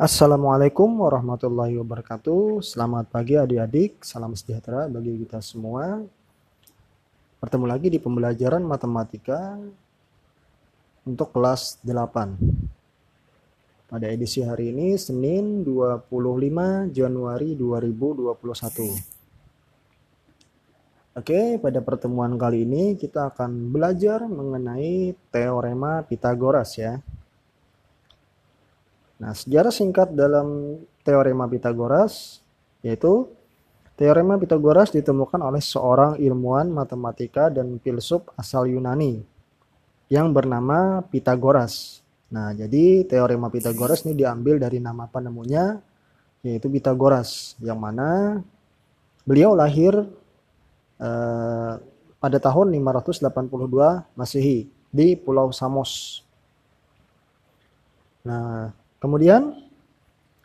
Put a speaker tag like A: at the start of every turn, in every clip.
A: Assalamualaikum warahmatullahi wabarakatuh. Selamat pagi adik-adik, salam sejahtera bagi kita semua. Bertemu lagi di pembelajaran matematika untuk kelas 8. Pada edisi hari ini Senin 25 Januari 2021. Oke, pada pertemuan kali ini kita akan belajar mengenai teorema Pitagoras ya. Nah, sejarah singkat dalam teorema Pitagoras yaitu teorema Pitagoras ditemukan oleh seorang ilmuwan matematika dan filsuf asal Yunani yang bernama Pitagoras. Nah, jadi teorema Pitagoras ini diambil dari nama penemunya yaitu Pitagoras yang mana beliau lahir Eh, pada tahun 582 Masehi di Pulau Samos. Nah, kemudian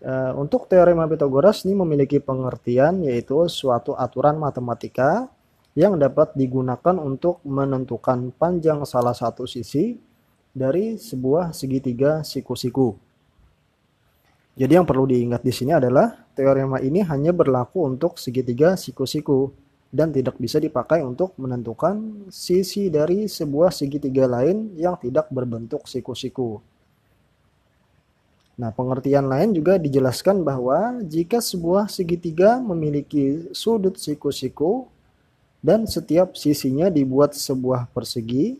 A: uh, untuk teorema Pitagoras ini memiliki pengertian yaitu suatu aturan matematika yang dapat digunakan untuk menentukan panjang salah satu sisi dari sebuah segitiga siku-siku. Jadi yang perlu diingat di sini adalah teorema ini hanya berlaku untuk segitiga siku-siku dan tidak bisa dipakai untuk menentukan sisi dari sebuah segitiga lain yang tidak berbentuk siku-siku. Nah, pengertian lain juga dijelaskan bahwa jika sebuah segitiga memiliki sudut siku-siku dan setiap sisinya dibuat sebuah persegi,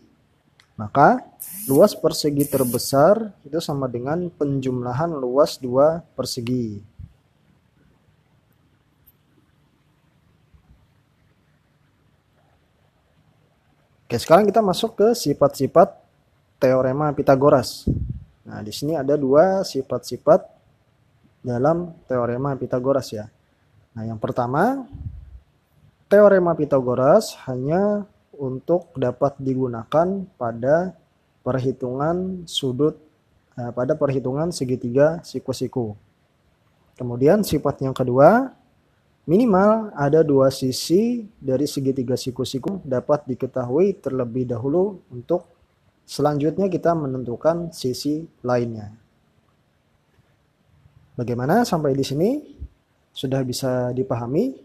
A: maka luas persegi terbesar itu sama dengan penjumlahan luas dua persegi. Oke, sekarang kita masuk ke sifat-sifat teorema Pitagoras. Nah, di sini ada dua sifat-sifat dalam teorema Pitagoras ya. Nah, yang pertama, teorema Pitagoras hanya untuk dapat digunakan pada perhitungan sudut eh, pada perhitungan segitiga siku-siku. Kemudian sifat yang kedua, Minimal ada dua sisi dari segitiga siku-siku dapat diketahui terlebih dahulu untuk selanjutnya kita menentukan sisi lainnya. Bagaimana sampai di sini? Sudah bisa dipahami?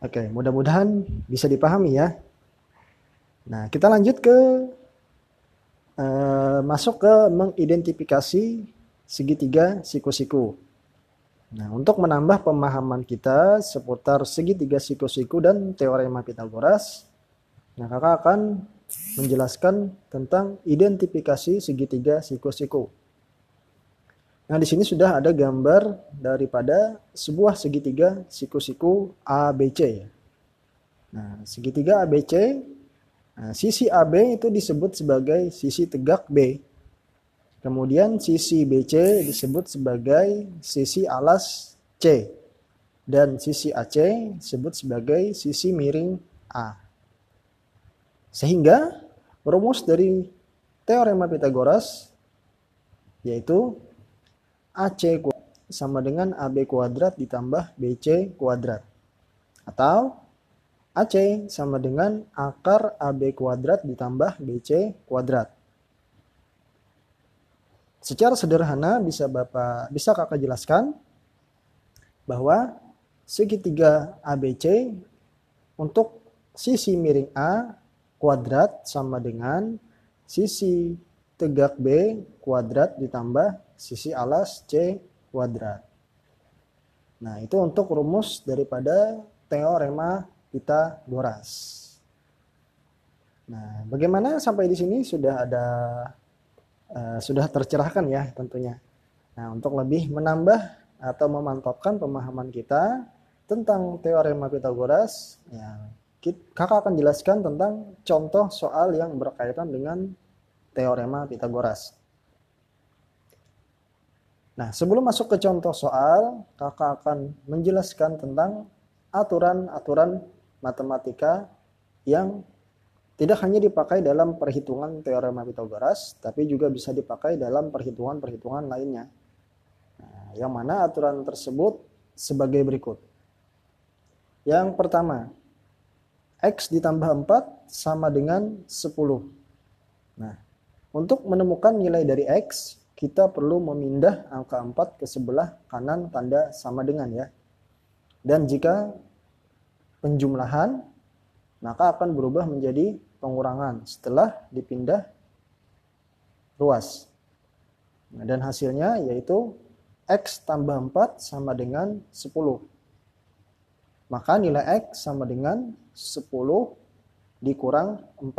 A: Oke, mudah-mudahan bisa dipahami ya. Nah, kita lanjut ke uh, masuk ke mengidentifikasi segitiga siku-siku. Nah, untuk menambah pemahaman kita seputar segitiga siku-siku dan teorema Pitagoras, nah kakak akan menjelaskan tentang identifikasi segitiga siku-siku. Nah, di sini sudah ada gambar daripada sebuah segitiga siku-siku ABC. Nah, segitiga ABC, nah, sisi AB itu disebut sebagai sisi tegak B Kemudian sisi BC disebut sebagai sisi alas C. Dan sisi AC disebut sebagai sisi miring A. Sehingga rumus dari teorema Pitagoras yaitu AC sama dengan AB kuadrat ditambah BC kuadrat. Atau AC sama dengan akar AB kuadrat ditambah BC kuadrat. Secara sederhana bisa Bapak bisa Kakak jelaskan bahwa segitiga ABC untuk sisi miring A kuadrat sama dengan sisi tegak B kuadrat ditambah sisi alas C kuadrat. Nah, itu untuk rumus daripada teorema Pitagoras. Nah, bagaimana sampai di sini sudah ada uh, sudah tercerahkan ya tentunya. Nah, untuk lebih menambah atau memantapkan pemahaman kita tentang teorema Pitagoras, ya, kakak akan jelaskan tentang contoh soal yang berkaitan dengan teorema Pitagoras. Nah, sebelum masuk ke contoh soal, kakak akan menjelaskan tentang aturan-aturan matematika yang tidak hanya dipakai dalam perhitungan teorema Pitagoras, tapi juga bisa dipakai dalam perhitungan-perhitungan lainnya. Nah, yang mana aturan tersebut sebagai berikut. Yang pertama, X ditambah 4 sama dengan 10. Nah, untuk menemukan nilai dari X, kita perlu memindah angka 4 ke sebelah kanan tanda sama dengan ya. Dan jika penjumlahan, maka akan berubah menjadi pengurangan setelah dipindah ruas. Nah, dan hasilnya yaitu X tambah 4 sama dengan 10. Maka nilai X sama dengan 10 dikurang 4.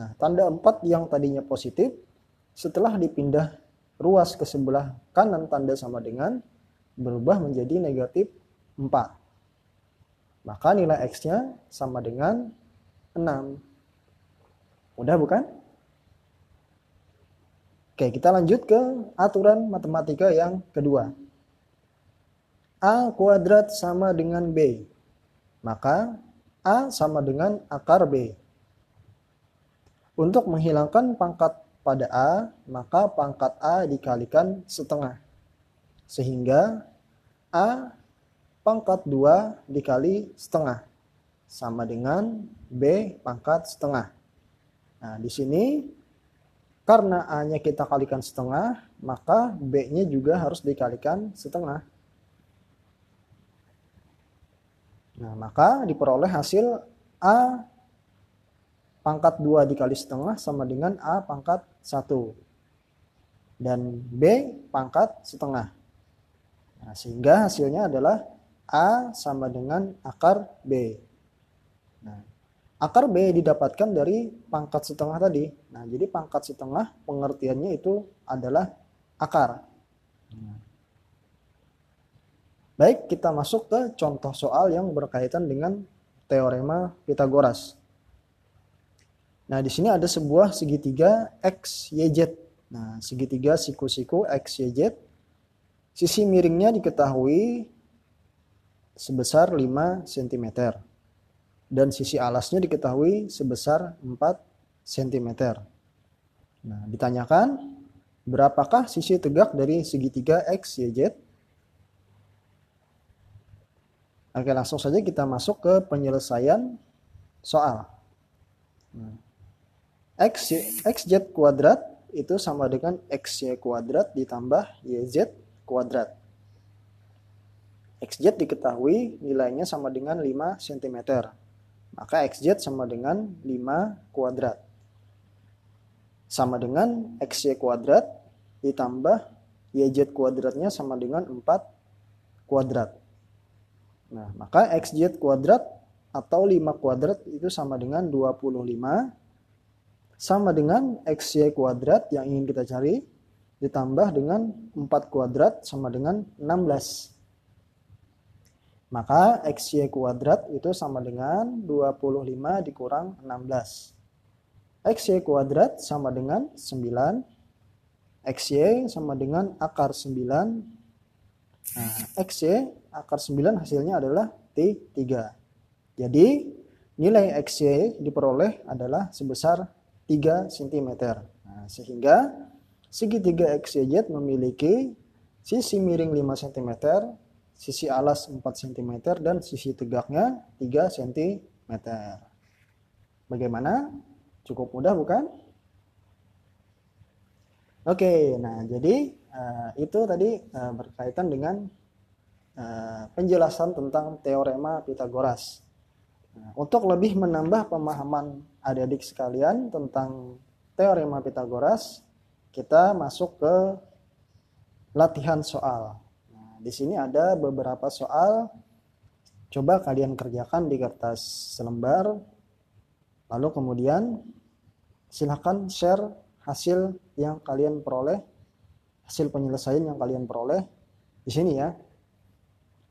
A: Nah, tanda 4 yang tadinya positif setelah dipindah ruas ke sebelah kanan tanda sama dengan berubah menjadi negatif 4. Maka nilai X-nya sama dengan 6. Mudah bukan? Oke, kita lanjut ke aturan matematika yang kedua. A kuadrat sama dengan B. Maka A sama dengan akar B. Untuk menghilangkan pangkat pada A, maka pangkat A dikalikan setengah. Sehingga A pangkat 2 dikali setengah. Sama dengan B pangkat setengah. Nah, di sini karena A-nya kita kalikan setengah, maka B-nya juga harus dikalikan setengah. Nah, maka diperoleh hasil A pangkat 2 dikali setengah sama dengan A pangkat 1. Dan B pangkat setengah. Nah, sehingga hasilnya adalah A sama dengan akar B. Nah, akar B didapatkan dari pangkat setengah tadi. Nah, jadi pangkat setengah pengertiannya itu adalah akar. Baik, kita masuk ke contoh soal yang berkaitan dengan teorema Pitagoras. Nah, di sini ada sebuah segitiga X, Y, Z. Nah, segitiga siku-siku X, Y, Z. Sisi miringnya diketahui sebesar 5 cm. Dan sisi alasnya diketahui sebesar 4 cm. Nah, ditanyakan berapakah sisi tegak dari segitiga X, Oke, langsung saja kita masuk ke penyelesaian soal. Nah, X, xz kuadrat itu sama dengan xy kuadrat ditambah yz kuadrat. xz diketahui nilainya sama dengan 5 cm. Maka xz sama dengan 5 kuadrat. Sama dengan xy kuadrat ditambah yz kuadratnya sama dengan 4 kuadrat. Nah, maka xz kuadrat atau 5 kuadrat itu sama dengan 25 sama dengan xy kuadrat yang ingin kita cari ditambah dengan 4 kuadrat sama dengan 16. Maka xy kuadrat itu sama dengan 25 dikurang 16. xy kuadrat sama dengan 9. xy sama dengan akar 9. Nah, xy akar 9 hasilnya adalah T3. Jadi nilai xy diperoleh adalah sebesar 3 cm. Nah, sehingga segitiga XYZ memiliki sisi miring 5 cm, sisi alas 4 cm, dan sisi tegaknya 3 cm. Bagaimana? Cukup mudah bukan? Oke, nah jadi uh, itu tadi uh, berkaitan dengan uh, penjelasan tentang teorema Pitagoras. Nah, untuk lebih menambah pemahaman adik-adik sekalian tentang teorema Pitagoras, kita masuk ke latihan soal. Nah, di sini ada beberapa soal. Coba kalian kerjakan di kertas selembar. Lalu kemudian silahkan share hasil yang kalian peroleh, hasil penyelesaian yang kalian peroleh di sini ya.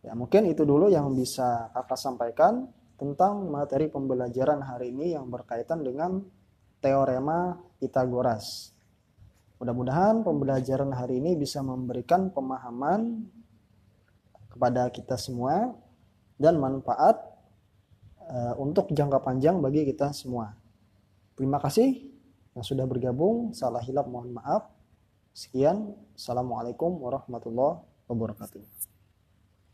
A: Ya mungkin itu dulu yang bisa kakak sampaikan tentang materi pembelajaran hari ini yang berkaitan dengan teorema Pitagoras. Mudah-mudahan pembelajaran hari ini bisa memberikan pemahaman kepada kita semua dan manfaat uh, untuk jangka panjang bagi kita semua. Terima kasih yang sudah bergabung. Salah hilap mohon maaf. Sekian. Assalamualaikum warahmatullahi wabarakatuh.